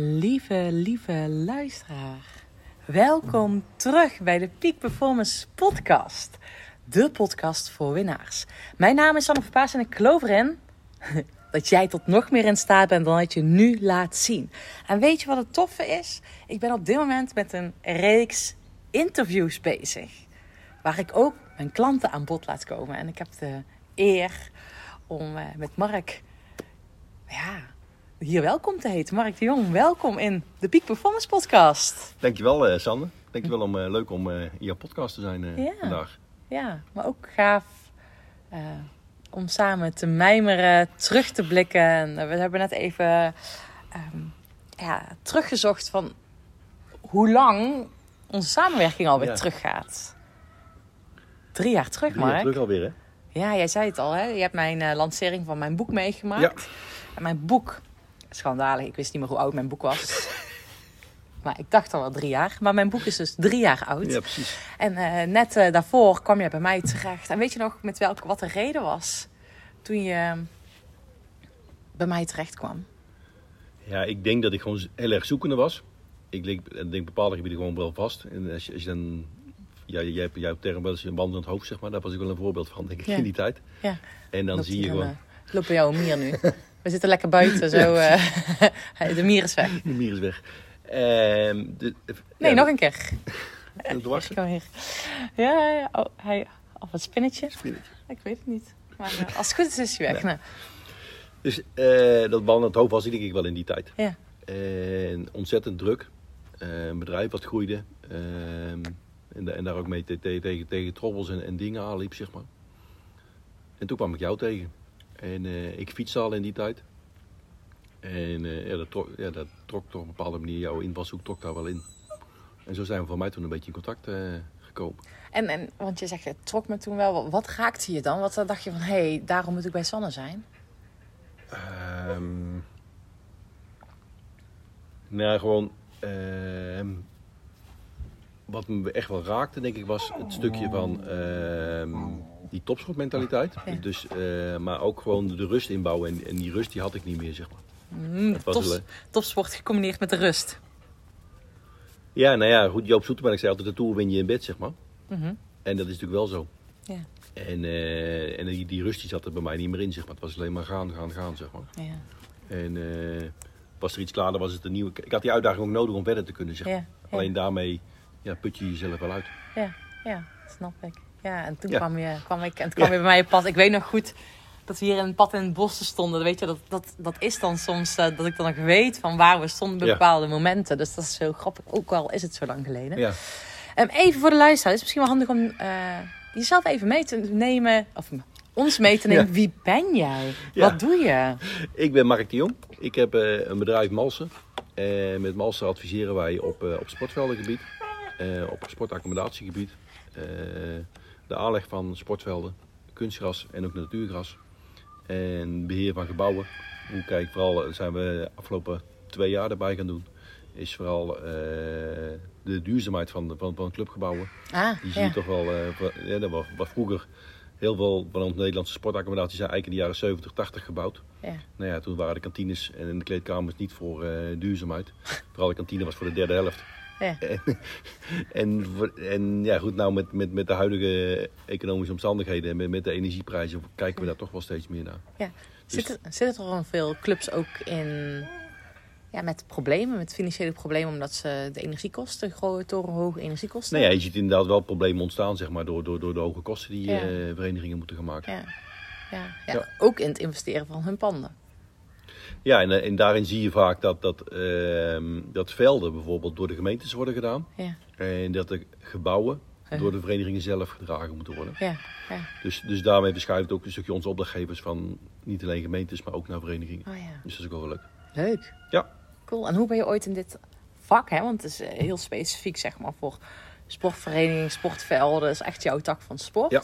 Lieve, lieve luisteraar. Welkom terug bij de Peak Performance Podcast. De podcast voor winnaars. Mijn naam is Sanne Verpaas en ik geloof erin dat jij tot nog meer in staat bent dan dat je nu laat zien. En weet je wat het toffe is? Ik ben op dit moment met een reeks interviews bezig. Waar ik ook mijn klanten aan bod laat komen. En ik heb de eer om eh, met Mark ja, hier welkom te heten. Mark de Jong, welkom in de Peak Performance Podcast. Dankjewel uh, Sanne. Dankjewel om uh, leuk om uh, in jouw podcast te zijn Ja. vandaag. Ja, maar ook gaaf eh, om samen te mijmeren, terug te blikken. En eh, we hebben net even ehm, ja, teruggezocht van hoe lang onze samenwerking alweer Ja. teruggaat. Drie jaar terug, Drie jaar Mark. terug alweer hè? Ja, jij zei het al, hè? Je hebt mijn eh, lancering van mijn boek meegemaakt. Ja. En mijn boek, schandalig, ik wist niet meer hoe oud mijn boek was. maar ik dacht al wel drie jaar. Maar mijn boek is dus drie jaar oud. Ja, precies. En eh, net eh, daarvoor kwam je bij mij terecht. En weet je nog met welke, wat de reden was toen je bij mij terecht kwam? Ja, ik denk dat ik gewoon heel erg zoekende was. Ik denk, denk bepaalde gebieden gewoon wel vast. En als je, als je dan... Ja, jij hebt jouw term wel eens een band in het hoofd, zeg maar. Daar was ik wel een voorbeeld van, denk ik, Ja. in die tijd. Ja. En dan Loopt zie je gewoon... eh, ik loop bij jou een mier nu. We zitten lekker buiten, zo. eh, de mier is weg. De mier is weg. Ehm, de, Nee, ja, nog een keer. Kom hier. Ja, ja, ja. Oh, hij, of het spinnetje. Spinnetje. Ik weet het niet. Maar eh, als het goed is, is hij weg. Ja. Nou, Dus eh, dat band in het hoofd was ik denk ik wel in die tijd. ja. En ontzettend druk. Een bedrijf wat groeide. Ehm, en, en daar ook mee te- te- tegen, tegen troubles en, en dingen aanliep, zeg maar. En toen kwam ik jou tegen. En eh, ik fietste al in die tijd. En eh, ja, dat, trok, ja, dat trok toch op een bepaalde manier, jouw invalshoek trok daar wel in. En zo zijn we voor mij toen een beetje in contact eh, gekomen. En, en, want je zegt, het trok me toen wel. Wat raakte je dan? Wat dacht je van, hé, hey, daarom moet ik bij Sanne zijn? Ehm nou, gewoon. ehm, wat me echt wel raakte, denk ik, was het stukje van ehm, die topsportmentaliteit. Ja. Dus, eh, maar ook gewoon de rust inbouwen. En, en die rust die had ik niet meer, zeg maar. Mm, tops- topsport gecombineerd met de rust. Ja, nou ja, goed. Joop Zoetemelk zei altijd: de tour win je in bed, zeg maar. Mhm. En dat is natuurlijk wel zo. Ja, En, eh, en die, die rust die zat er bij mij niet meer in, zeg maar. Het was alleen maar gaan, gaan, gaan, zeg maar. ja, En eh, was er iets klaar, dan was het een nieuwe. Ik had die uitdaging ook nodig om verder te kunnen, zeg maar. Alleen daarmee ja, put je jezelf wel uit. ja, ja, snap ik. Ja, en toen Ja. kwam, je, kwam ik en toen kwam je bij mij op pad. Ik weet nog goed dat we hier in een pad in het bos stonden. Weet je, dat, dat, dat is dan soms eh, dat ik dan nog weet van waar we stonden bij bepaalde momenten. Dus dat is heel grappig. Ook al is het zo lang geleden. Ja. Ehm, even voor de luisteraar. Het is misschien wel handig om eh, jezelf even mee te nemen. Of ons mee te nemen. Ja. Wie ben jij? Ja. Wat doe je? Ik ben Mark de Jong. Ik heb eh, een bedrijf Malsen. En met Malsen adviseren wij op, op sportveldengebied, op sportaccommodatiegebied, de aanleg van sportvelden, kunstgras en ook natuurgras. En beheer van gebouwen. Hoe kijk vooral, zijn we de afgelopen twee jaar erbij gaan doen. Is vooral eh, de duurzaamheid van, van, van clubgebouwen. Ah, Die zie ja. je toch wel, wa- ja, dat was, was vroeger heel veel van onze Nederlandse sportaccommodaties zijn eigenlijk in de jaren 70, 80 gebouwd. Ja. Nou ja, toen waren de kantines en de kleedkamers niet voor eh, duurzaamheid. Vooral de kantine was voor de derde helft. Ja. En, en, ja, goed, nou met, met, met de huidige economische omstandigheden en met, met de energieprijzen kijken we daar toch wel steeds meer naar. Ja. Dus- Zitten, zitten er dan veel clubs ook in ja, met problemen, met financiële problemen, omdat ze de energiekosten, grote torenhoge energiekosten? Nou ja, je ziet inderdaad wel problemen ontstaan, zeg maar, door, door, door de hoge kosten die Ja. eh, verenigingen moeten gaan maken. Ja, ja. Ja. Ook in het investeren van hun panden. Ja, en, eh, en daarin zie je vaak dat, dat, ehm, dat velden bijvoorbeeld door de gemeentes worden gedaan. Ja, En dat de gebouwen door de verenigingen zelf gedragen moeten worden. ja, ja. Dus, dus daarmee verschuift ook een stukje onze opdrachtgevers van niet alleen gemeentes, maar ook naar verenigingen. Oh ja. Dus dat is ook wel leuk. Leuk. Ja. Cool. En hoe ben je ooit in dit vak, hè? want het is eh, heel specifiek zeg maar voor sportverenigingen, sportvelden, dat is echt jouw tak van sport. Ja.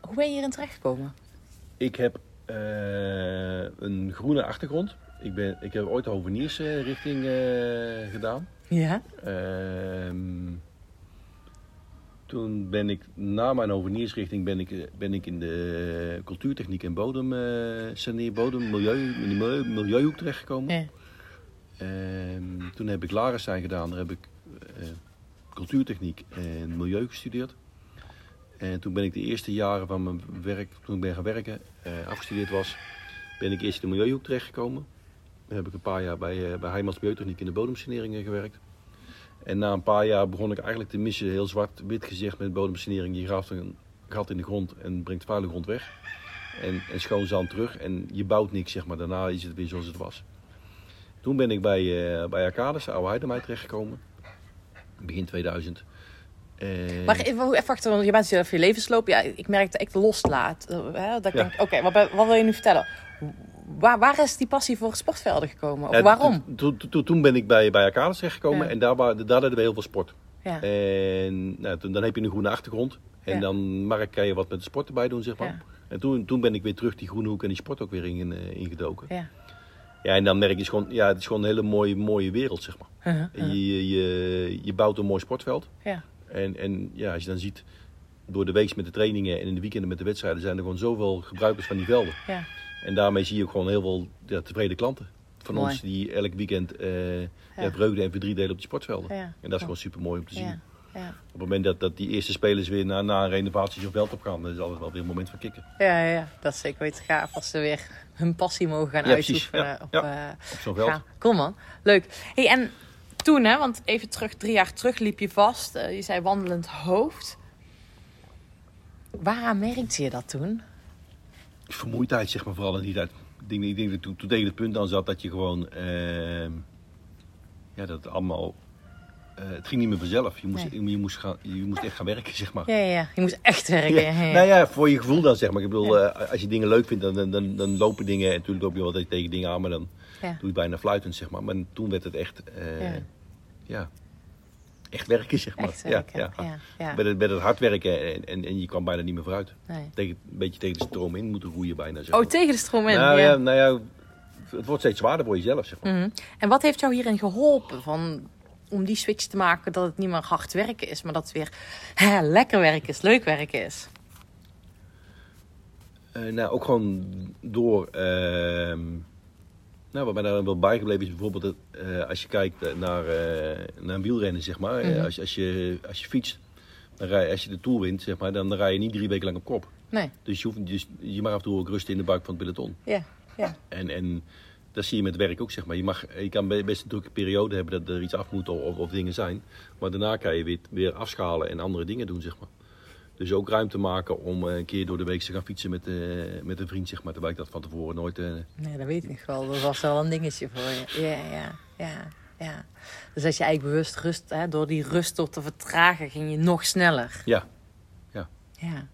Hoe ben je hierin terechtgekomen? Ik heb eh, een groene achtergrond. Ik, ben, ik heb ooit de hoveniersrichting eh gedaan. Ja. Ehm, toen ben ik, na mijn hoveniersrichting, ben ik, eh, ben ik in de cultuurtechniek en bodem, eh saneer, bodem, milieu, in de milieu, milieuhoek terechtgekomen. ja. Ehm, toen heb ik Larenstein gedaan. Daar heb ik eh, cultuurtechniek en milieu gestudeerd. En toen ben ik de eerste jaren van mijn werk, toen ik ben gaan werken, eh, afgestudeerd was, ben ik eerst in de milieuhoek terechtgekomen. Dan heb ik een paar jaar bij, uh, bij Heijmans Milieutechniek in de bodemsaneringen gewerkt. En na een paar jaar begon ik eigenlijk te missen, heel zwart-wit gezegd met bodemsanering. Je graaft een gat in de grond en brengt vuile grond weg. En, schoon zand terug en je bouwt niks, zeg maar. Daarna is het weer zoals het was. Toen ben ik bij, uh, bij Arcades, Oude Heidemij, terechtgekomen. Begin 2000. Maar even, even wachten, want je bent zelf je levensloop. Ja, ik merk dat ik loslaat. Hè, dat ja. Oké, wat, wat wil je nu vertellen? Waar, waar is die passie voor sportvelden gekomen? Of ja, waarom? Toen, ben ik bij, bij Arcades terechtgekomen ja. en daar, daar deden we heel veel sport. Ja. En nou, toen, dan heb je een groene achtergrond. En dan Mark kan je wat met de sport erbij doen, zeg maar. En toen, toen ben ik weer terug die groene hoek en die sport ook weer in, uh, ingedoken. Ja. Ja, en dan merk je gewoon, ja, het is gewoon een hele mooie, mooie wereld, zeg maar. Uh -huh. je, je, je bouwt een mooi sportveld. Ja. En, en ja, als je dan ziet, door de week met de trainingen en in de weekenden met de wedstrijden, zijn er gewoon zoveel gebruikers van die velden. Ja. En daarmee zie je ook gewoon heel veel ja, tevreden klanten. Van mooi. ons die elk weekend uh, ja. ja, vreugde en verdriet delen op de sportvelden. En dat is gewoon super mooi om te zien. Ja. Op het moment dat, dat die eerste spelers weer na, na een renovatie zo'n veld op gaan, dat is altijd wel weer een moment van kicken. Ja, ja, dat is zeker weten gaaf als ze weer hun passie mogen gaan ja, uitoefenen. Ja, op, ja. Uh, op zo'n veld. Kom man, leuk. Hey, en toen, hè, want even terug, drie jaar terug liep je vast. Uh, je zei wandelend hoofd. Waaraan merkte je dat toen? Vermoeidheid, zeg maar, vooral in die tijd. Ik denk, ik denk dat toen, toen tegen het punt aan zat dat je gewoon... Uh, ja, dat het allemaal uh, het ging niet meer vanzelf. Je moest, nee. je, moest gaan, je moest echt gaan werken, zeg maar. Ja, ja. je moest echt werken. Ja. Ja, nou ja, voor je gevoel dan, zeg maar. Ik bedoel, uh, als je dingen leuk vindt, dan, dan, dan lopen dingen. En natuurlijk loop je wel tegen dingen aan, maar dan doe je bijna fluitend, zeg maar. Maar toen werd het echt, uh, ja. echt werken, zeg maar. Echt werken. Ja, ja. Met, het, met het hard werken en, en, en je kwam bijna niet meer vooruit. Nee. Tegen, een beetje tegen de stroom in moeten roeien bijna, zeg Oh, tegen de stroom in? Nou ja, nou ja het wordt steeds zwaarder voor jezelf, zeg maar. Mm -hmm. En wat heeft jou hierin geholpen? Van om die switch te maken dat het niet meer hard werken is, maar dat het weer hè, lekker werken is, leuk werken is? Uh, nou, ook gewoon door. Uh, nou, wat mij daar wel bijgebleven is bijvoorbeeld dat, uh, als je kijkt naar, uh, naar een wielrennen, zeg maar. Mm -hmm. als, als, je, als je fietst, dan rij, als je de Tour wint, zeg maar, dan, dan rij je niet drie weken lang op kop. Nee. Dus je, hoeft, dus je mag af en toe ook rusten in de buik van het peloton. Ja, ja. En, en dat zie je met werk ook, zeg maar. Je, mag, je kan best een drukke periode hebben dat er iets af moet of, of dingen zijn. Maar daarna kan je weer, weer afschalen en andere dingen doen, zeg maar. Dus ook ruimte maken om een keer door de week te gaan fietsen met, uh, met een vriend, zeg maar. Terwijl ik dat van tevoren nooit... Uh... Nee, dat weet ik wel. Dat was wel een dingetje voor je. Ja, ja, ja, ja. Dus als je eigenlijk bewust rust, hè, door die rust door te vertragen, ging je nog sneller. Ja. Ja. Ja.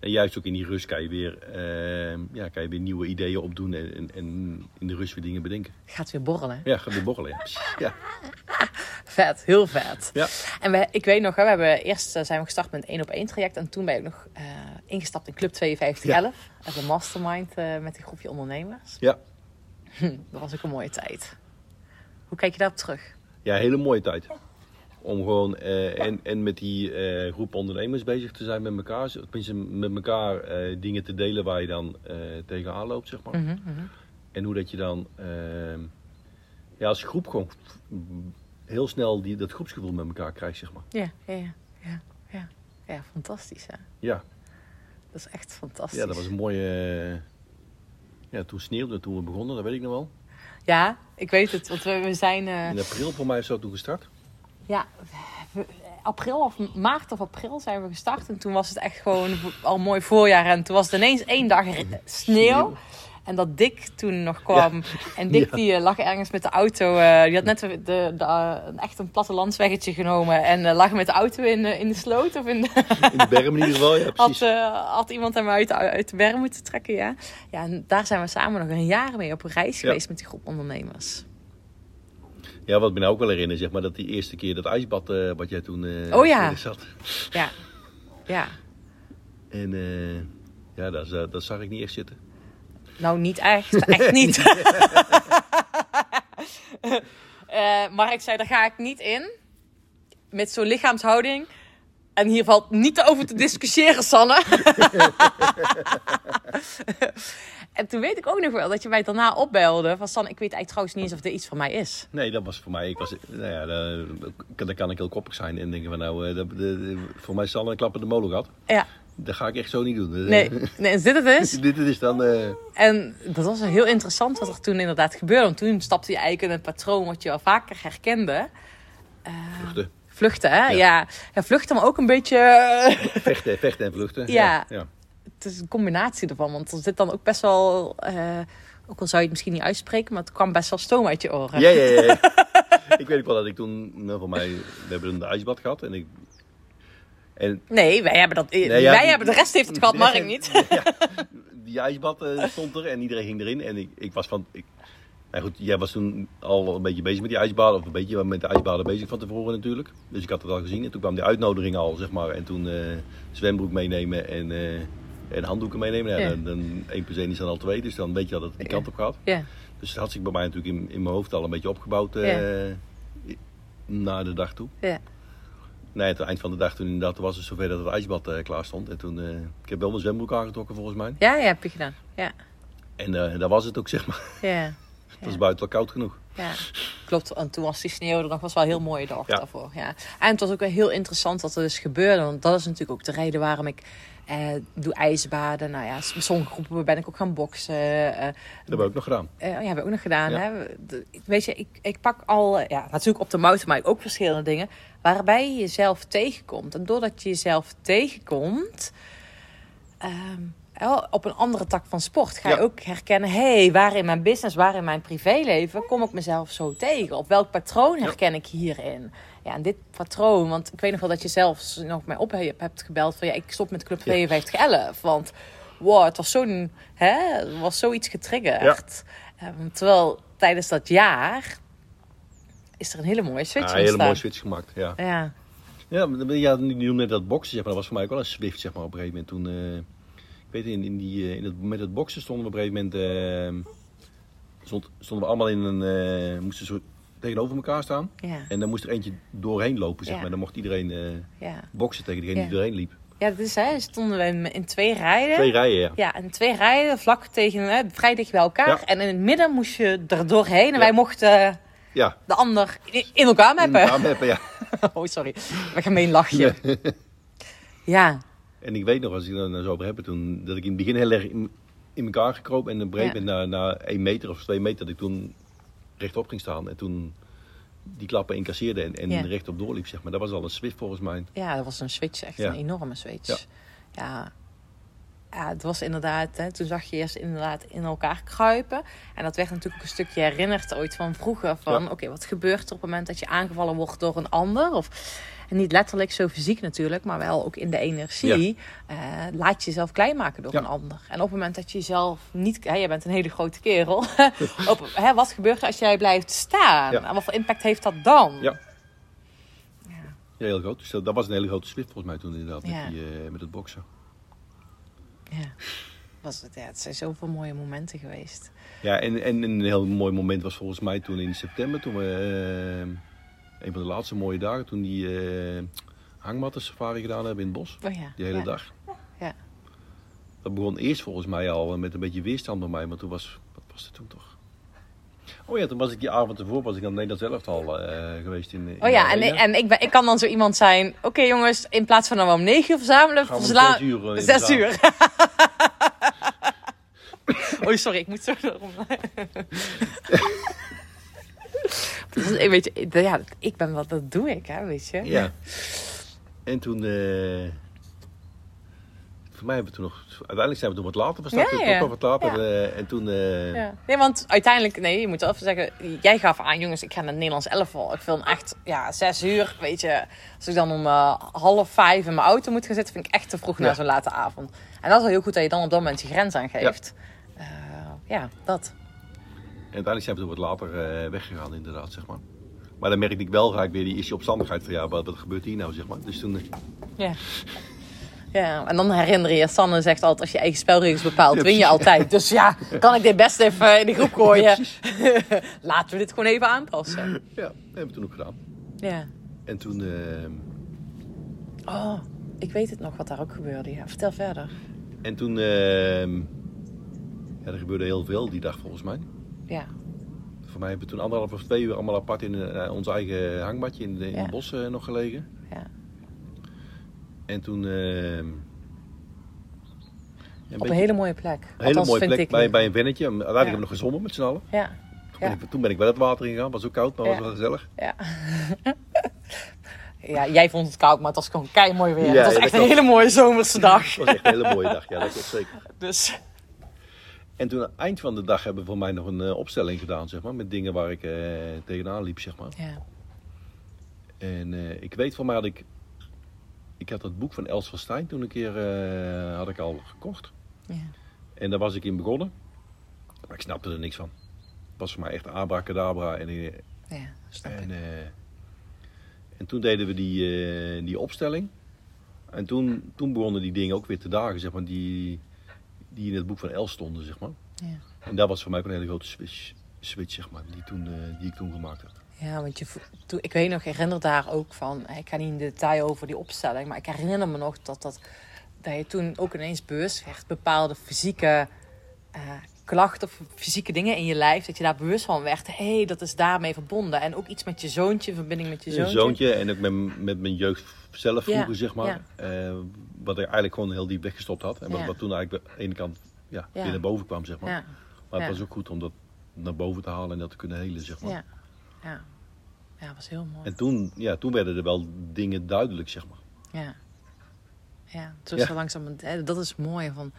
En juist ook in die rust kan je weer, uh, ja, kan je weer nieuwe ideeën opdoen en, en, en, in de rust weer dingen bedenken. Gaat weer borrelen. Ja, gaat weer borrelen. Ja. vet, heel vet. Ja. En we, ik weet nog, hè, we hebben eerst uh, zijn we gestart met een één op één traject en toen ben ik nog uh, ingestapt in Club 5211 ja. als een mastermind met een groepje ondernemers. Ja. Hm, dat was ook een mooie tijd. Hoe kijk je daarop terug? Ja, hele mooie tijd om gewoon uh, en, en met die uh, groep ondernemers bezig te zijn met elkaar. Tenminste, met elkaar uh, dingen te delen waar je dan tegenaan loopt, zeg maar. Mm -hmm. En hoe dat je dan ehm, ja, als groep gewoon heel snel die, dat groepsgevoel met elkaar krijgt, zeg maar. Ja, ja, ja. Ja, ja. ja fantastisch hè? Ja. Dat is echt fantastisch. Ja, dat was een mooie... ja, toen sneeuwde, toen we begonnen, dat weet ik nog wel. Ja, ik weet het, want we, we zijn... In april voor mij is dat toen gestart ja, april of maart of april zijn we gestart. En toen was het echt gewoon al mooi voorjaar. En toen was het ineens één dag sneeuw. En dat Dick toen nog kwam. Ja. En Dick ja. die uh, lag ergens met de auto. Uh, die had net de, de, de, uh, echt een plattelandsweggetje genomen. En lag met de auto in, in de sloot. Of in de, in de berm in ieder geval, ja precies. Had, had iemand hem uit, uit de berm moeten trekken, ja. Ja, en daar zijn we samen nog een jaar mee op reis geweest met die groep ondernemers. Ja, wat ik me nou ook wel herinner, zeg maar, dat die eerste keer dat ijsbad uh, wat jij toen uh, oh, ja. zat. Ja, ja. En uh, ja, dat, dat zag ik niet echt zitten. Nou, niet echt. Echt niet. maar ik zei, daar ga ik niet in. Met zo'n lichaamshouding. En hier valt niet over te discussiëren, Sanne. En toen weet ik ook nog wel dat je mij daarna opbelde. Van San, ik weet eigenlijk trouwens niet eens of dit iets voor mij is. Nee, dat was voor mij. Ik was, nou ja, dan kan ik heel koppig zijn en denken van nou, de, voor mij is Sanne een klap in de molen gehad. Ja. Dat ga ik echt zo niet doen. Nee, nee is dit het is? dit is dan... Uh... En dat was heel interessant wat er toen inderdaad gebeurde. Want toen stapte je eigenlijk in een patroon wat je al vaker herkende. Uh, vluchten. Vluchten, hè? Ja. ja. vluchten, maar ook een beetje... vechten, vechten en vluchten. Ja. ja. Het is een combinatie ervan. Want er zit dan ook best wel... Uh, ook al zou je het misschien niet uitspreken, maar het kwam best wel stoom uit je oren. Ja, ja, ja. ik weet ook wel dat ik toen, nou, voor mij, we hebben een ijsbad gehad en ik en, nee, wij hebben dat. wij hebben de rest heeft het gehad, maar ik niet. Ja, die ijsbad uh, stond er en iedereen ging erin. En ik, ik was van. Ik, nou goed, jij was toen al een beetje bezig met die ijsbaden. Of een beetje met de ijsbaden bezig van tevoren natuurlijk. Dus ik had het al gezien. En toen kwam die uitnodiging al, zeg maar. En toen uh, zwembroek meenemen en, uh, en handdoeken meenemen. Ja, Dan, dan 1 plus 1 is dan al 2. Dus dan weet je dat het die kant op gaat. Ja. Dus dat had zich bij mij natuurlijk in, in mijn hoofd al een beetje opgebouwd. naar de dag toe. Ja. Nee, het eind van de dag toen inderdaad was het zover dat het ijsbad uh, klaar stond. En toen, uh, ik heb wel mijn zwembroek aangetrokken volgens mij. Ja, ja, heb je gedaan. Ja. En daar was het ook, zeg maar. Ja. het was buiten wel koud genoeg. Ja, klopt. En toen was die sneeuw er nog was wel een heel mooie dag ja. daarvoor. Ja. En het was ook wel heel interessant wat er dus gebeurde. Want dat is natuurlijk ook de reden waarom ik eh, doe ijsbaden. Nou ja, met sommige groepen ben ik ook gaan boksen. Uh, dat hebben we ook nog gedaan. Uh, ja, hebben we ook nog gedaan. Hè? Weet je, ik, ik pak al, ja, natuurlijk op de mountainbike ook verschillende dingen. Waarbij je jezelf tegenkomt. En doordat je jezelf tegenkomt... Um, op een andere tak van sport ga je ook herkennen: hé, hey, waar in mijn business, waar in mijn privéleven kom ik mezelf zo tegen? Op welk patroon herken ik hierin? Ja, en dit patroon, want ik weet nog wel dat je zelfs nog mij op hebt gebeld van ja, ik stop met Club 5211. Want wow, het was zo'n, hè, het was zoiets getriggerd. Um, terwijl tijdens dat jaar is er een hele mooie switch ja, een hele mooie switch gemaakt, ja. Ja. Ja, ja, je noemde dat boksen, zeg maar. Dat was voor mij ook wel een swift, zeg maar, op een gegeven moment. Toen, uh, weet in, in, die, uh, in het, met het boksen stonden we op een gegeven moment... Uh, stond, stonden we allemaal in een... moesten zo tegenover elkaar staan. Ja. En dan moest er eentje doorheen lopen, zeg maar. Dan mocht iedereen ja. boksen tegen degene die doorheen liep. Ja, dat is hè. Stonden we in twee rijen. Twee rijen, ja. Ja, en twee rijen vlak tegen, hè, vrij dicht bij elkaar. En in het midden moest je er doorheen. En wij mochten ja. de ander in elkaar meppen. In elkaar meppen, ja. oh, sorry. Wat gemeen lachje. ja. En ik weet nog, als ik er zo over heb, toen, dat ik in het begin heel erg in, in elkaar gekropen. En een breed ja. na, na één meter of twee meter, dat ik toen rechtop ging staan. En toen die klappen incasseerde en, en rechtop doorliep, zeg maar. Dat was al een switch volgens mij. Ja, dat was een switch, echt een enorme switch. Ja. ja. het was inderdaad, hè, toen zag je eerst inderdaad in elkaar kruipen. En dat werd natuurlijk een stukje herinnerd ooit van vroeger. Van oké, wat gebeurt er op het moment dat je aangevallen wordt door een ander? Of en niet letterlijk zo fysiek natuurlijk, maar wel ook in de energie. Uh, laat je jezelf klein maken door een ander. En op het moment dat je jezelf niet... Hè, jij bent een hele grote kerel. op, hè, wat gebeurt er als jij blijft staan? En wat voor impact heeft dat dan? Ja. Ja, heel groot. Dus dat was een hele grote swift volgens mij toen inderdaad, met, die, uh, met het boksen. Ja. Was het, ja, het zijn zoveel mooie momenten geweest. Ja, en, en een heel mooi moment was volgens mij toen in september, toen we... Uh, een van de laatste mooie dagen toen die uh, hangmatten safari gedaan hebben in het bos. Oh ja. Die hele dag. Ja. Dat begon eerst volgens mij al met een beetje weerstand bij mij, maar toen was, wat was het toen toch? Oh ja, toen was ik die avond ervoor, was ik dan Nederlands zelf al uh, geweest in, in Oh ja, en, en ik, ben, ik kan dan zo iemand zijn, oké jongens, in plaats van we om negen uur verzamelen, verslaan... Zes uur. Uh, zes uur. oh sorry, ik moet zo erom. Dus, weet je, ja, ik ben wat, dat doe ik, hè, weet je. Ja. En toen, uh, voor mij hebben we toen nog, uiteindelijk zijn we toen wat later gestart. Ja, ja. Toch wat later. Ja. Uh, en toen... Uh... Ja. Nee, want uiteindelijk, nee, je moet wel even zeggen, jij gaf aan, jongens, ik ga naar het Nederlands elftal. Ik film echt, ja, zes uur, weet je. Als ik dan om half vijf in mijn auto moet gaan zitten, vind ik echt te vroeg na zo'n late avond. En dat is wel heel goed dat je dan op dat moment je grens aangeeft. Ja dat. En uiteindelijk zijn we toen wat later uh, weggegaan, inderdaad, zeg maar. Maar dan merkte ik wel gelijk weer die issue opstandigheid van ja, wat, wat gebeurt hier nou, zeg maar. Dus toen... Ja. Ja, en dan herinner je, Sanne zegt altijd, als je eigen spelregels bepaalt, win je altijd. Dus ja, kan ik dit best even in de groep gooien. Laten we dit gewoon even aanpassen. Ja, dat hebben we toen ook gedaan. Ja. En toen... Uh... Oh, ik weet het nog wat daar ook gebeurde. Ja, vertel verder. En toen... Uh Ja, er gebeurde heel veel die dag volgens mij. Ja. Voor mij hebben we toen anderhalf of twee uur allemaal apart in eh, ons eigen hangbadje in, de, in Ja. het bos eh, nog gelegen. Ja. En toen... eh, een Op beetje- een hele mooie plek. een hele mooie plek ik bij, bij een vennetje. Uiteindelijk Ja. hebben we nog gezongen met z'n allen. Ja. Toen, Ja. ben ik, toen ben ik wel het water ingegaan. was ook koud, maar Ja. was wel gezellig. Ja. ja, jij vond het koud, maar het was gewoon kei mooi weer. Het was echt een hele mooie zomerse dag. Het was echt een hele mooie dag. Ja, dat klopt zeker. Dus En toen aan het eind van de dag hebben we voor mij nog een eh, opstelling gedaan, zeg maar. Met dingen waar ik eh, tegenaan liep, zeg maar. ja. En eh, ik weet van mij dat ik... Ik had dat boek van Els van Stein toen een keer had ik al gekocht. Ja. En daar was ik in begonnen. Maar ik snapte er niks van. Het was voor mij echt abracadabra. En, Ja, snap ik. en, en toen deden we die, die opstelling. En toen, toen begonnen die dingen ook weer te dagen, zeg maar. Die, die in het boek van Els stonden, zeg maar. Ja. En dat was voor mij ook een hele grote switch, switch zeg maar. Die, toen, eh, die ik toen gemaakt heb. Ja, want je, toen, ik weet nog, ik herinner daar ook van. Ik ga niet in detail over die opstelling, maar ik herinner me nog dat, dat, dat je toen ook ineens bewust werd bepaalde fysieke eh, klachten of fysieke dingen in je lijf. Dat je daar bewust van werd. Hé, hey, dat is daarmee verbonden. En ook iets met je zoontje, verbinding met je Een zoontje. zoontje en ook met, met mijn jeugd zelf Ja, vroeger, zeg maar. ja. Eh, wat ik eigenlijk gewoon heel diep weggestopt had. En wat, Ja. wat toen eigenlijk aan de ene kant ja, weer naar boven kwam, zeg maar. Maar het was ook goed om dat naar boven te halen en dat te kunnen helen, zeg maar. ja, ja. Ja, dat was heel mooi. En toen, ja, toen werden er wel dingen duidelijk, zeg maar. Ja. Ja, zo langzaam. Dat is mooi van.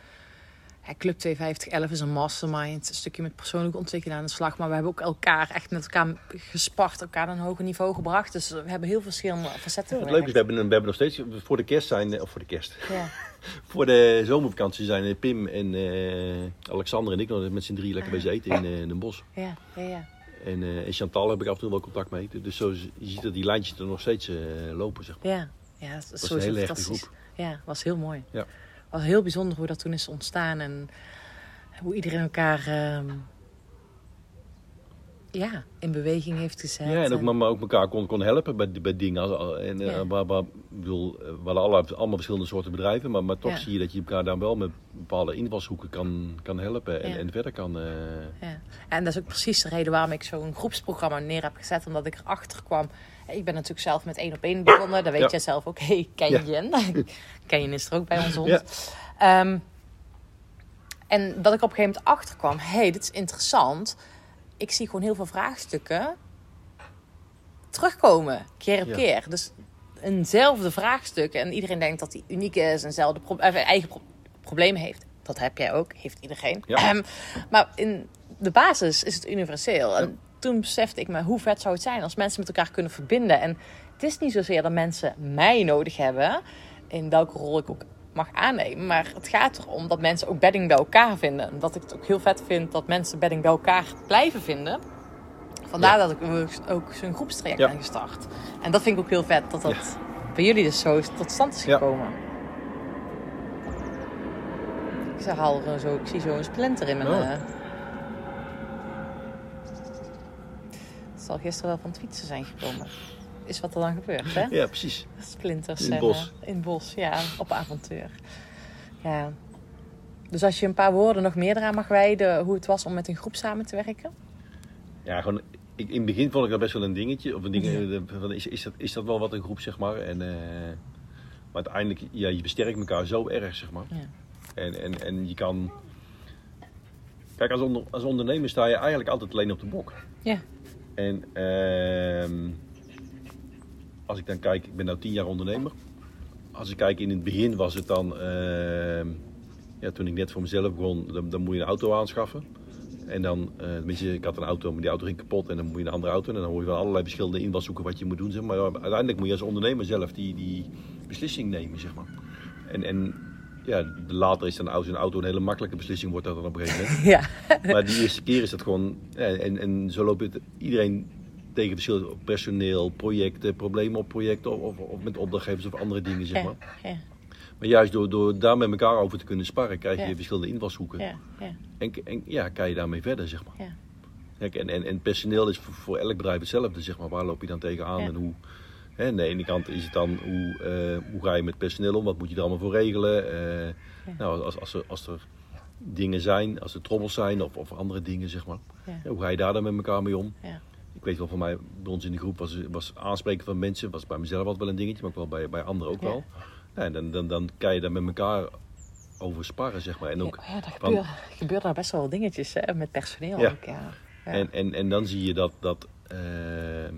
Ja, Club 25011 is een mastermind. Een stukje met persoonlijke ontwikkeling aan de slag. Maar we hebben ook elkaar echt met elkaar gespart. Elkaar naar een hoger niveau gebracht. Dus we hebben heel verschillende facetten. Het leuke is, we hebben, we hebben nog steeds, voor de kerst zijn, of voor de kerst, Ja, voor de zomervakantie zijn eh, Pim en eh, Alexander en ik nog met z'n drie lekker bezig eten in, eh, in een bos. ja, ja. ja. En, en Chantal heb ik af en toe wel contact mee. Dus zo, je ziet dat die lijntjes er nog steeds lopen, zeg maar. Ja, ja dat is sowieso fantastisch. groep. Ja, was heel mooi. Ja. Was heel bijzonder hoe dat toen is ontstaan. En hoe iedereen elkaar ehm, ja, in beweging heeft gezet. Ja, en ook, En- maar, ook elkaar kon, kon helpen bij, bij dingen. Als- En, eh, Ja. waar, waar, ik bedoel, eh, we hadden alle, allemaal verschillende soorten bedrijven, maar, maar toch Ja. zie je dat je elkaar dan wel met bepaalde invalshoeken kan, kan helpen en, Ja. en verder kan. eh, Ja. En dat is ook precies de reden waarom ik zo'n groepsprogramma neer heb gezet. Omdat ik erachter kwam. Ik ben natuurlijk zelf met één op één begonnen. Dat weet Ja. jij zelf ook. Hey, Kenjen. Kenjen is er ook bij onze hond. Ja. Ehm, en dat ik op een gegeven moment achter kwam. hey, dit is interessant. Ik zie gewoon heel veel vraagstukken terugkomen. Keer op keer. Dus eenzelfde vraagstuk. En iedereen denkt dat hij uniek is. Eenzelfde pro- eh, eigen pro- problemen heeft. Dat heb jij ook. Heeft iedereen. Maar in de basis is het universeel. En toen besefte ik me, hoe vet zou het zijn als mensen met elkaar kunnen verbinden. En het is niet zozeer dat mensen mij nodig hebben, in welke rol ik ook mag aannemen. Maar het gaat erom dat mensen ook bedding bij elkaar vinden. En dat ik het ook heel vet vind dat mensen bedding bij elkaar blijven vinden. Vandaar Ja. dat ik ook- zo'n groepstraject Ja. ben gestart. En dat vind ik ook heel vet, dat dat bij jullie dus zo tot stand is gekomen. Ik, zeg al zo, ik zie zo een splinter in mijn... Oh. Zal gisteren wel van het fietsen zijn gekomen. Is wat er dan gebeurt, hè? ja, precies. Splinters. In het bos. in het bos, ja. Op avontuur. Ja. Dus als je een paar woorden nog meer eraan mag wijden... hoe het was om met een groep samen te werken? Ja, gewoon, ik, in het begin vond ik dat best wel een dingetje. Of een ding, eh, van, is, is, dat, is dat wel wat een groep, zeg maar. En, eh, maar uiteindelijk, ja, je versterkt elkaar zo erg, zeg maar. Ja. En, en, en je kan... Kijk, als, onder, als ondernemer sta je eigenlijk altijd alleen op de bok. Ja. En ehm, als ik dan kijk, ik ben nu tien jaar ondernemer. Als ik kijk, in het begin was het dan, ehm, ja, toen ik net voor mezelf begon, dan, moet je een auto aanschaffen. En dan, tenminste, ik had een auto, maar die auto ging kapot en dan moet je een andere auto. En dan hoor je van allerlei verschillende invalshoeken wat je moet doen. Zeg maar uiteindelijk moet je als ondernemer zelf die, die beslissing nemen, zeg maar. En, en ja, later is dan een auto, een auto een hele makkelijke beslissing, wordt dat dan op een gegeven moment. Ja. Maar die eerste keer is dat gewoon. ja, En, en zo loopt het iedereen tegen verschillende personeel, projecten, problemen op projecten of, of met opdrachtgevers of andere dingen, zeg maar. Ja. Maar juist door, door daar met elkaar over te kunnen sparren, krijg je Ja. verschillende invalshoeken. Ja. Ja. En, en ja, kan je daarmee verder, zeg maar. En, en, en personeel is voor, voor elk bedrijf hetzelfde, zeg maar. Waar loop je dan tegenaan en hoe... Hè, aan de ene kant is het dan hoe, eh, hoe ga je met personeel om, wat moet je er allemaal voor regelen. Eh, nou, als, als, er, als er dingen zijn, als er trommels zijn of, of andere dingen, zeg maar. Ja. Hoe ga je daar dan met elkaar mee om? Ja. Ik weet wel van mij, bij ons in de groep was, was aanspreken van mensen, was bij mezelf altijd wel een dingetje, maar ook wel bij, bij anderen ook wel. Ja, en dan, dan, dan kan je daar met elkaar over sparren, zeg maar. En, ook, Ja, gebeuren, gebeuren daar best wel wat dingetjes hè, met personeel ook, ja. Ja. en, en, en dan zie je dat, dat ehm,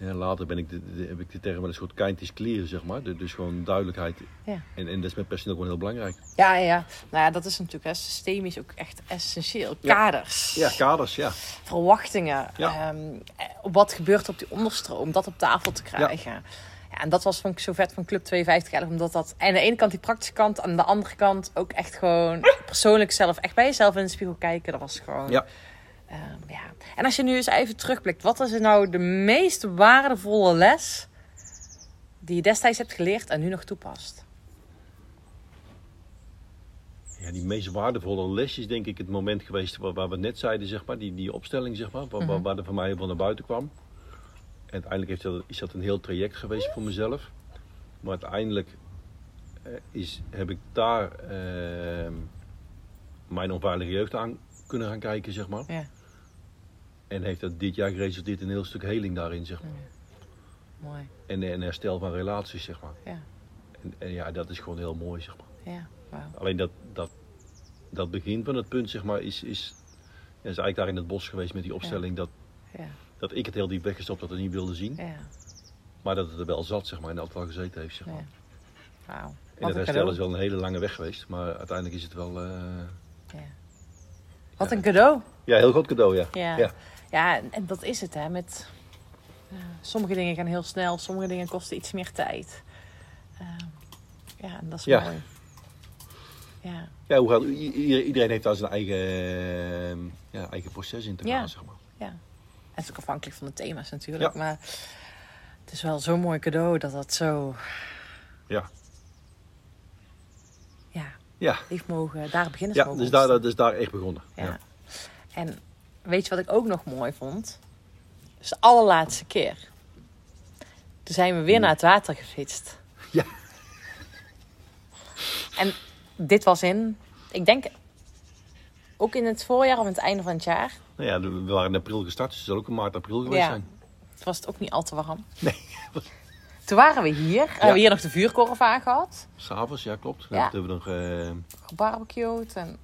ja, later ben ik de, de- heb ik de term wel een soort kind is clear, zeg maar. De- dus gewoon duidelijkheid. Ja. En, en dat is met personeel gewoon heel belangrijk. Ja, ja. Nou ja, dat is natuurlijk hè, systemisch ook echt essentieel. Kaders, Ja, kaders, ja. verwachtingen. Ja. ehm, eh, wat gebeurt op die onderstroom, dat op tafel te krijgen. Ja. en dat was vond ik zo vet van Club 52 eigenlijk, omdat dat aan de ene kant die praktische kant, aan de andere kant ook echt gewoon persoonlijk zelf, echt bij jezelf in de spiegel kijken. Dat was gewoon... Ja. Ehm, ja. En als je nu eens even terugblikt, wat is er nou de meest waardevolle les die je destijds hebt geleerd en nu nog toepast? Ja, die meest waardevolle les is denk ik het moment geweest waar, waar we net zeiden, zeg maar, die, die opstelling, zeg maar, waar, waar, Mhm. waar er van mij van naar buiten kwam. En uiteindelijk heeft dat, is dat een heel traject geweest voor mezelf. Maar uiteindelijk eh, is, heb ik daar eh, mijn onveilige jeugd aan kunnen gaan kijken, zeg maar. Ja, En heeft dat dit jaar geresulteerd in een heel stuk heling daarin, zeg maar. mooi. En, en herstel van relaties, zeg maar. Ja, En, en ja, dat is gewoon heel mooi, zeg maar. ja. Alleen dat, dat, dat begin van het punt, zeg maar, is, is, ja, is eigenlijk daar in het bos geweest met die opstelling. Dat, Ja, dat ik het heel diep weggestopt had en niet wilde zien. ja, Maar dat het er wel zat, zeg maar, en altijd wel gezeten heeft, zeg maar. ja. Wauw. En een herstel is wel een hele lange weg geweest, maar uiteindelijk is het wel... eh, Ja. Wat een cadeau. Ja, heel groot cadeau, ja. Ja. Ja. En, en dat is het hè. Met, ja, sommige dingen gaan heel snel, sommige dingen kosten iets meer tijd. Ehm, ja, en dat is Ja. mooi. Ja, Ja, hoe gaat, iedereen heeft daar zijn eigen, eh, ja, eigen proces in te gaan, Ja. zeg maar. ja. En het is ook afhankelijk van de thema's natuurlijk. Maar het is wel zo'n mooi cadeau dat dat zo Ja. ja, Ja, heeft mogen, daar beginnen ze ja dus, daar, is daar echt begonnen. Ja. En weet je wat ik ook nog mooi vond? Dus de allerlaatste keer. Toen zijn we weer naar het water gefietst. Ja. En dit was in, ik denk, ook in het voorjaar of aan het einde van het jaar. Nou ja, we waren in april gestart, dus het zal ook in maart, april geweest Ja. zijn. Het was het ook niet al te warm. Nee. Toen waren we hier. Hebben we hier nog de vuurkorf aangehad. S'avonds, ja klopt. Dan Ja. hebben we nog... eh, Gebarbecued. En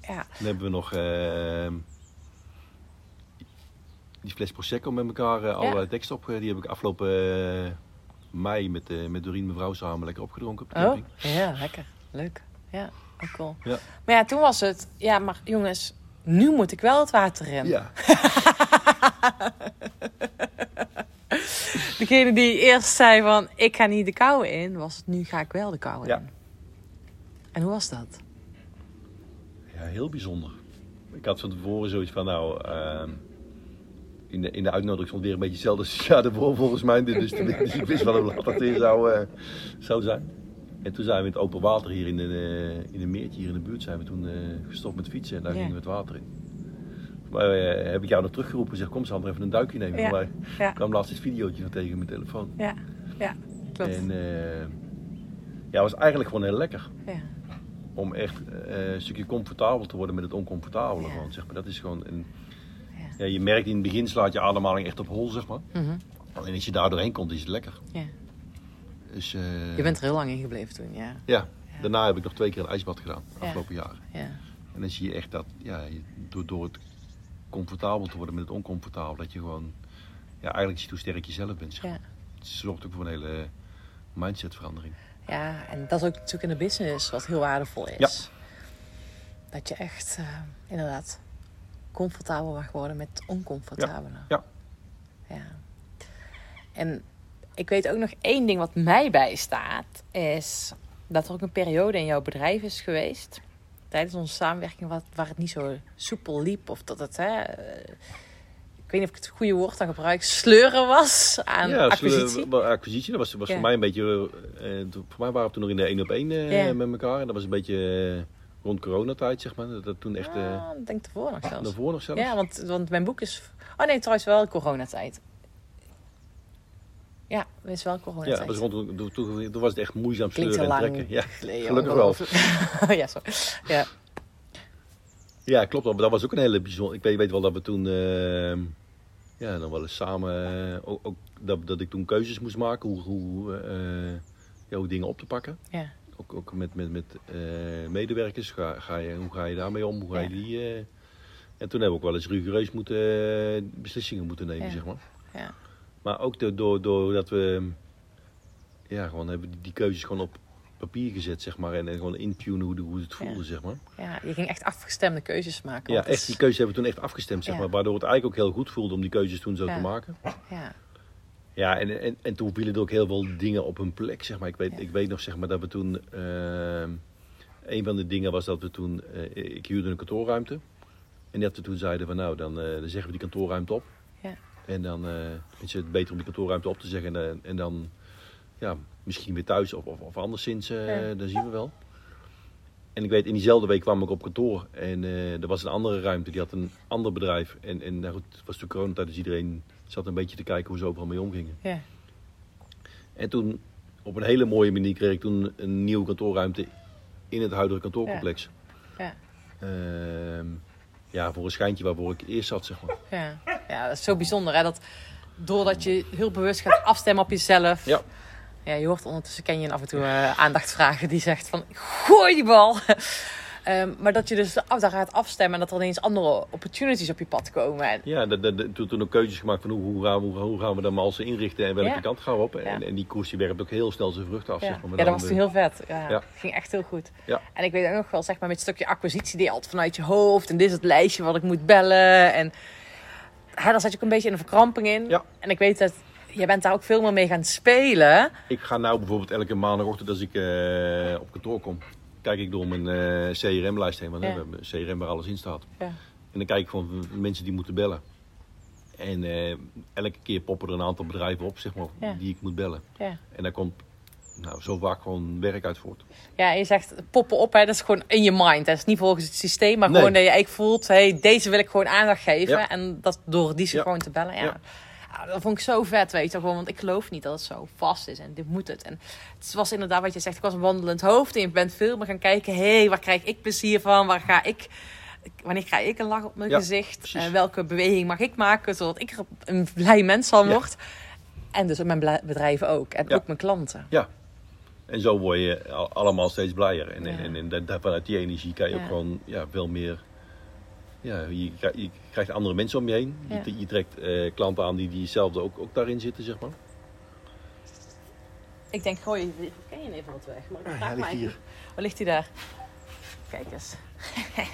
ja, Dan hebben we nog eh, die fles Prosecco met elkaar, eh, alle teksten op. eh, die heb ik afgelopen eh, mei met, eh met Doreen mevrouw samen lekker opgedronken op de Oh, camping. ja, lekker. Leuk. Ja, ook cool. Ja. Maar ja, toen was het, ja, maar jongens, nu moet ik wel het water in. Ja. Degene die eerst zei van, ik ga niet de kou in, was het, nu ga ik wel de kou Ja. in. En hoe was dat? ja, heel bijzonder. Ik had van tevoren zoiets van, nou, ehm, in, de, in de uitnodiging stond weer een beetje hetzelfde jaar ervoor volgens mij. Dus, dus ik wist wel hoe laat dat weer zou, eh, zou zijn. En toen zijn we in het open water hier in, de, eh, in een meertje hier in de buurt zijn we toen eh, gestopt met fietsen en daar Ja. gingen we het water in. Maar heb ik jou nog teruggeroepen, zeg kom Sander even een duikje nemen. Ja. Maar Ja. ik kwam laatst het videootje nog tegen mijn telefoon. Ja, ja, klopt. En ja, het was eigenlijk gewoon heel lekker. ja. Om echt een stukje comfortabel te worden met het oncomfortabele. Ja. Gewoon, zeg maar. Dat is gewoon een, Ja. je merkt in het begin slaat je ademhaling echt op hol, zeg maar. Mhm. Alleen als je daar doorheen komt, is het lekker. ja. Dus, eh, Je bent er heel lang in gebleven toen, ja. ja. daarna heb ik nog twee keer een ijsbad gedaan, afgelopen jaar. ja. En dan zie je echt dat, ja, door, door het comfortabel te worden met het oncomfortabel, dat je gewoon, ja, eigenlijk ziet hoe sterk je zelf bent. Zeg. maar. Ja. Het zorgt ook voor een hele mindsetverandering. Ja, en dat is ook natuurlijk in de business wat heel waardevol is. Ja. Dat je echt eh, inderdaad comfortabel mag worden met het oncomfortabele. Ja. Ja. En ik weet ook nog één ding wat mij bijstaat, is dat er ook een periode in jouw bedrijf is geweest, tijdens onze samenwerking, wat, waar het niet zo soepel liep. Of dat het, hè, eh, ik weet niet of ik het goede woord dan gebruik, sleuren was aan ja, acquisitie. wel acquisitie, dat was, was Ja. voor mij een beetje, eh, voor mij waren we toen nog in de één op één eh, Ja. met elkaar. En dat was een beetje eh, rond coronatijd, zeg maar. Dat, toen echt, eh Ah, ik denk ervoor nog zelfs. daarvoor nog zelfs. Ja, want, want mijn boek is. Oh nee, trouwens wel coronatijd. Ja, dat is wel Ja, coronatijd. dat was rond, toen, was het echt moeizaam Klinkt sleuren te en lang trekken. Ja, geleden, gelukkig wel. ja, sorry. Ja, Ja, klopt. Maar dat was ook een hele bijzonder. Ik weet, weet wel dat we toen, ehm, ja, dan wel eens samen, eh, ook, ook dat, dat ik toen keuzes moest maken hoe, hoe, eh, ja, hoe dingen op te pakken. ja, Ook, ook met, met, met eh, medewerkers. Ga, ga je, hoe ga je daarmee om? Hoe ga je Ja. die... eh, en toen hebben we ook wel eens rigoureus moeten, eh, beslissingen moeten nemen, Ja. zeg maar. ja. Maar ook door, door, doordat we ja, gewoon hebben die, keuzes gewoon op papier gezet, zeg maar. En, en gewoon intunen hoe, hoe het voelde, Ja. zeg maar. ja, je ging echt afgestemde keuzes maken. Ja, echt, die keuzes hebben we toen echt afgestemd, zeg maar. Waardoor het eigenlijk ook heel goed voelde om die keuzes toen zo te maken. Ja, Ja, en, en, en toen vielen er ook heel veel dingen op hun plek, zeg maar. Ik weet, Ja. ik weet nog, zeg maar, dat we toen... ehm, een van de dingen was dat we toen... eh, ik huurde een kantoorruimte. En dat we toen zeiden van, nou, dan, eh, dan zeggen we die kantoorruimte op. Ja. En dan eh, is het beter om die kantoorruimte op te zeggen. En, en dan, ja, misschien weer thuis of, of, of anderszins, Ja. dan zien we wel. En ik weet, in diezelfde week kwam ik op kantoor. En er was een andere ruimte, die had een ander bedrijf. En, en nou goed, het was toen coronatijd, dus iedereen zat een beetje te kijken hoe ze overal mee omgingen. ja, En toen, op een hele mooie manier, kreeg ik toen een nieuwe kantoorruimte in het huidige kantoorcomplex. ja, Ehm, ja, voor een schijntje waarvoor ik eerst zat, zeg maar. ja. ja, dat is zo bijzonder hè, dat doordat je heel bewust gaat afstemmen op jezelf. Ja. Ja, je hoort ondertussen ken je af en toe eh, aandacht vragen die zegt van gooi die bal. Ehm, maar dat je dus af- daar gaat afstemmen en dat er ineens andere opportunities op je pad komen. En, Ja, dat, dat, dat- toen, ook keuzes gemaakt van hoe, hoe, gaan, we, hoe, hoe gaan we dan malsen inrichten en welke Ja. kant gaan we op. En, Ja. en die koers die werpt ook heel snel zijn vruchten af. ja, Zeg maar. Maar ja dat was de- toen heel vet. Ja, Ja. ging echt heel goed. Ja. En ik weet ook nog wel, zeg maar, met het stukje acquisitie die je altijd vanuit je hoofd. En dit is het lijstje wat ik moet bellen. En hè, daar zat je ook een beetje in een verkramping in. Ja. En ik weet dat jij bent daar ook veel meer mee gaan spelen. Ik ga nou bijvoorbeeld elke maandagochtend als ik eh, op kantoor kom, kijk ik door mijn eh, CRM-lijst heen. Want we hebben een CRM waar alles in staat. Ja. En dan kijk ik gewoon mensen die moeten bellen. En eh, elke keer poppen er een aantal bedrijven op, zeg maar, Ja. die ik moet bellen. Ja. En daar komt nou, zo vaak gewoon werk uit voort. Ja, en je zegt poppen op, hè, dat is gewoon in je mind. Dat is niet volgens het systeem, maar Nee. gewoon dat je eigenlijk voelt, hey, deze wil ik gewoon aandacht geven. Ja. En dat door die ze gewoon te bellen. Ja. Ja, dat vond ik zo vet, weet je gewoon. Want ik geloof niet dat het zo vast is en dit moet het. En het was inderdaad wat je zegt, ik was een wandelend hoofd. En je bent veel meer gaan kijken, hé, hey, waar krijg ik plezier van? Waar ga ik... Wanneer krijg ik een lach op mijn Ja, gezicht? En welke beweging mag ik maken, zodat ik er een blij mens van Ja. word? En dus mijn bedrijven ook. En Ja. ook mijn klanten. Ja. En zo word je al- allemaal steeds blijer. En, en, en, dat- vanuit die energie kan je ook gewoon ja, veel meer... Ja, je, krijgt- je krijgt andere mensen om je heen. Ja. Je, je trekt eh, klanten aan die, die hetzelfde ook, ook daarin zitten, zeg maar. Ik denk, gooi, ken je even wat weg? Maar ik Ah, vraag hier. Waar ligt hij daar? Kijk eens.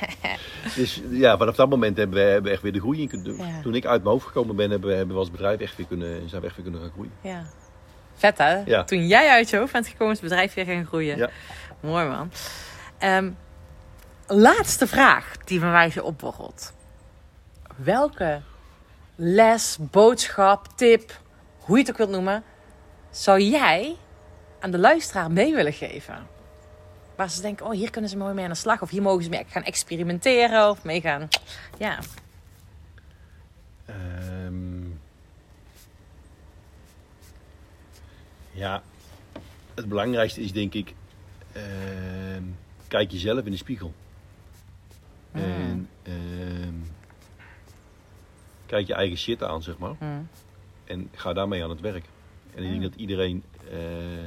Dus ja, vanaf dat moment hebben we, hebben we echt weer de groei in kunnen doen. Ja. Toen ik uit mijn hoofd gekomen ben, hebben we, hebben we als bedrijf echt weer kunnen, zijn we echt weer kunnen gaan groeien. Ja. Vet hè? Ja. Toen jij uit je hoofd bent gekomen, is het bedrijf weer gaan groeien. Ja. Mooi man. Ehm, laatste vraag die van mij zo opborrelt. Welke les, boodschap, tip, hoe je het ook wilt noemen, zou jij aan de luisteraar mee willen geven? Waar ze denken, oh hier kunnen ze mooi mee aan de slag. Of hier mogen ze mee gaan experimenteren. Of mee gaan, ja. Ehm, ja, het belangrijkste is denk ik, ehm, kijk jezelf in de spiegel. Hmm. En ehm, kijk je eigen shit aan, zeg maar. Hmm. En ga daarmee aan het werk. En ik denk dat iedereen eh,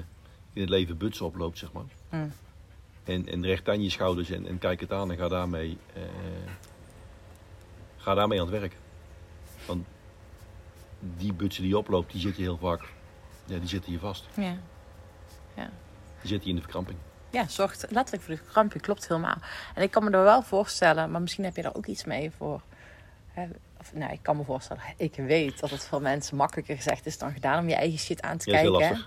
in het leven butsen oploopt, zeg maar. Hmm. En, en recht aan je schouders en, en kijk het aan en ga daarmee, eh, ga daarmee aan het werk. Want die butsen die oploopt, die zitten heel vaak, ja, die zitten je vast. Ja. Die zitten je in de verkramping. Ja, zorgt letterlijk voor de krampje, klopt helemaal. En ik kan me er wel voorstellen, maar misschien heb je daar ook iets mee voor. Hè, Of, nou, ik kan me voorstellen, ik weet dat het voor mensen makkelijker gezegd is dan gedaan om je eigen shit aan te Ja, kijken.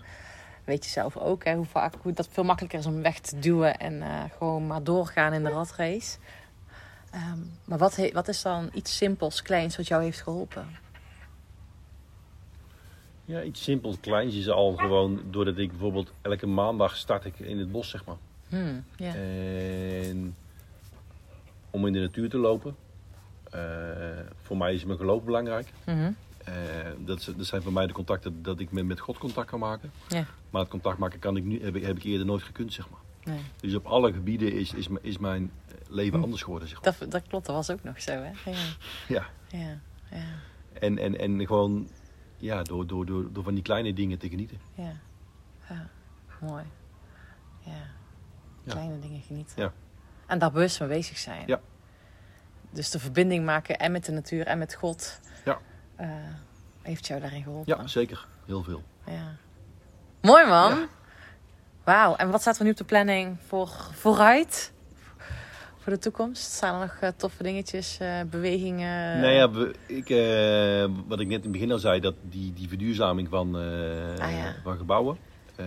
Weet je zelf ook, hè, hoe, vaak, hoe dat veel makkelijker is om weg te duwen en eh, gewoon maar doorgaan in de ratrace. Ehm, maar wat, wat is dan iets simpels, kleins wat jou heeft geholpen? Ja, iets simpels, kleins is al gewoon doordat ik bijvoorbeeld elke maandag start ik in het bos, zeg maar. Hmm. En om in de natuur te lopen. eh, voor mij is mijn geloof belangrijk. Mhm. Eh, dat, dat zijn voor mij de contacten dat ik met, met God contact kan maken. Maar het contact maken kan ik nu, heb, ik, heb ik eerder nooit gekund, zeg maar. Nee. Dus op alle gebieden is, is, is mijn leven Hm. anders geworden, zeg maar. Dat, dat klopt, dat was ook nog zo, hè? Ja, Ja. ja, ja, En, en, en gewoon ja, door, door, door, door van die kleine dingen te genieten. ja. ja. Mooi. Ja. Ja. Kleine dingen genieten. Ja. En daar bewust mee bezig zijn. Ja. Dus de verbinding maken en met de natuur en met God. Ja. eh, heeft jou daarin geholpen. Ja, zeker. Heel veel. Ja. Mooi man. Wauw. En wat staat er nu op de planning voor vooruit? Voor de toekomst? Staan er nog eh, toffe dingetjes, eh, bewegingen? Nou ja, ik, eh, wat ik net in het begin al zei, dat die, die verduurzaming van, Ah, ja. van gebouwen. Eh,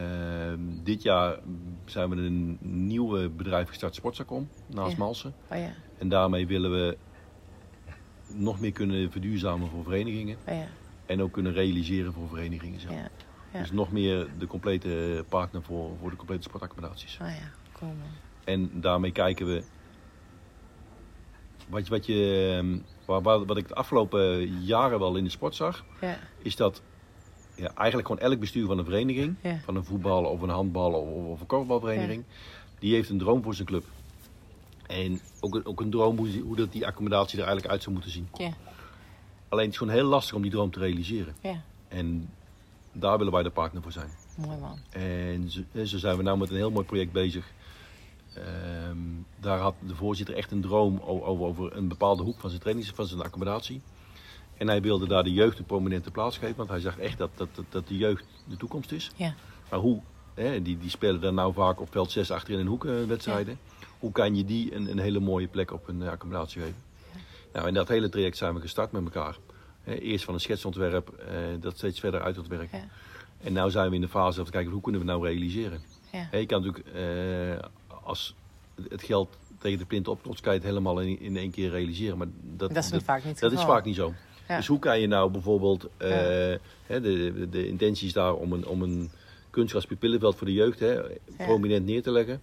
dit jaar zijn we een nieuw bedrijf gestart, Sportsacom, naast Ja. Malsen. Oh ja, En daarmee willen we nog meer kunnen verduurzamen voor verenigingen. oh ja, En ook kunnen realiseren voor verenigingen. Ja. Dus nog meer de complete partner voor, voor de complete sportaccommodaties. Oh cool. En daarmee kijken we. Wat, je- wat, je, ehm, waar- waar- wat ik de afgelopen jaren wel in de sport zag, Ja, is dat ja, eigenlijk gewoon elk bestuur van een vereniging, Ja. van een voetbal of een handbal of, of een korfbalvereniging, die heeft een droom voor zijn club. En ook, een- ook een droom hoe, die- hoe dat die accommodatie er eigenlijk uit zou moeten zien. ja, Alleen het is gewoon heel lastig om die droom te realiseren. ja. En daar willen wij de partner voor zijn. Mooi man. En zo, en zo zijn we nou met een heel mooi project bezig. Ehm, daar had de voorzitter echt een droom over, over een bepaalde hoek van zijn trainings, van zijn accommodatie. En hij wilde daar de jeugd een prominente plaats geven, want hij zag echt dat, dat, dat, dat de jeugd de toekomst is. Ja, Maar hoe, hè, die, die spelen dan nou vaak op veld 6 achterin een hoek eh, wedstrijden. Hoe kan je die een, een hele mooie plek op een eh, accommodatie geven? Nou, in dat hele traject zijn we gestart met elkaar. Eerst van een schetsontwerp, eh, dat steeds verder uit ontwerpen. ja, En nu zijn we in de fase om te kijken hoe kunnen we het nou realiseren. ja. Je kan natuurlijk, eh, als het geld tegen de plint opklotst, kan je het helemaal in, in één keer realiseren. Maar dat, Dat is vaak niet dat is vaak niet zo. Ja. Dus hoe kan je nou bijvoorbeeld, eh, Ja. hè, de, de, de intentie is daar om een, om een kunstgras pupillenveld voor de jeugd hè, prominent neer te leggen.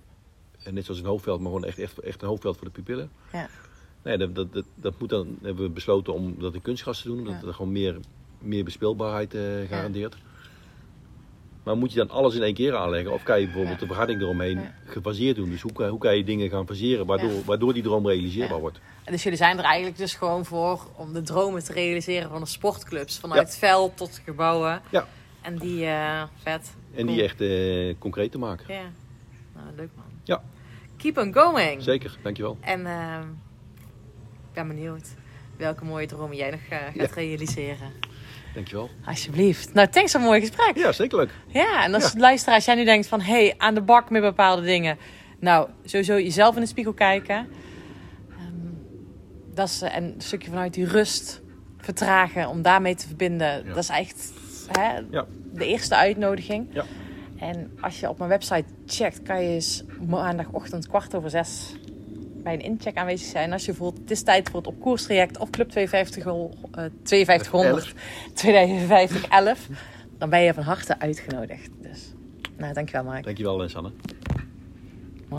En net zoals een hoofdveld, maar gewoon echt, echt, echt een hoofdveld voor de pupillen. Ja, Nee, dat, dat, dat, dat moet dan, hebben we besloten om dat in kunstgras te doen, omdat Ja. het gewoon meer, meer bespeelbaarheid eh, garandeert. Maar moet je dan alles in één keer aanleggen? Of kan je bijvoorbeeld de verharding eromheen Ja. gefaseerd doen? Dus hoe, kan- hoe kan je dingen gaan faseren waardoor, waardoor die droom realiseerbaar wordt? En dus jullie zijn er eigenlijk dus gewoon voor om de dromen te realiseren van de sportclubs. Vanuit Ja. veld tot gebouwen. Ja. En die, eh, vet. En die echt eh, concreet te maken. Ja. Nou, leuk man. Ja. Keep on going. Zeker, dankjewel. En eh, ik ben benieuwd welke mooie dromen jij nog gaat Ja. realiseren. Dankjewel. Alsjeblieft. Nou, thanks voor een mooi gesprek. Ja, zeker leuk. Ja, en als Ja. luisteraar, als jij nu denkt van... hé, hey, aan de bak met bepaalde dingen. Nou, sowieso jezelf in de spiegel kijken. Ehm, dat is, eh, en een stukje vanuit die rust vertragen, om daarmee te verbinden. Ja. Dat is echt hè, Ja. de eerste uitnodiging. Ja. En als je op mijn website checkt, kan je eens maandagochtend kwart over zes bij een incheck aanwezig zijn. Als je voelt, het is tijd voor het op koers traject of Club 52, eh 5200, 2050 11, dan ben je van harte uitgenodigd. Dus, nou, dankjewel Mark. Dankjewel, eh, Sanne.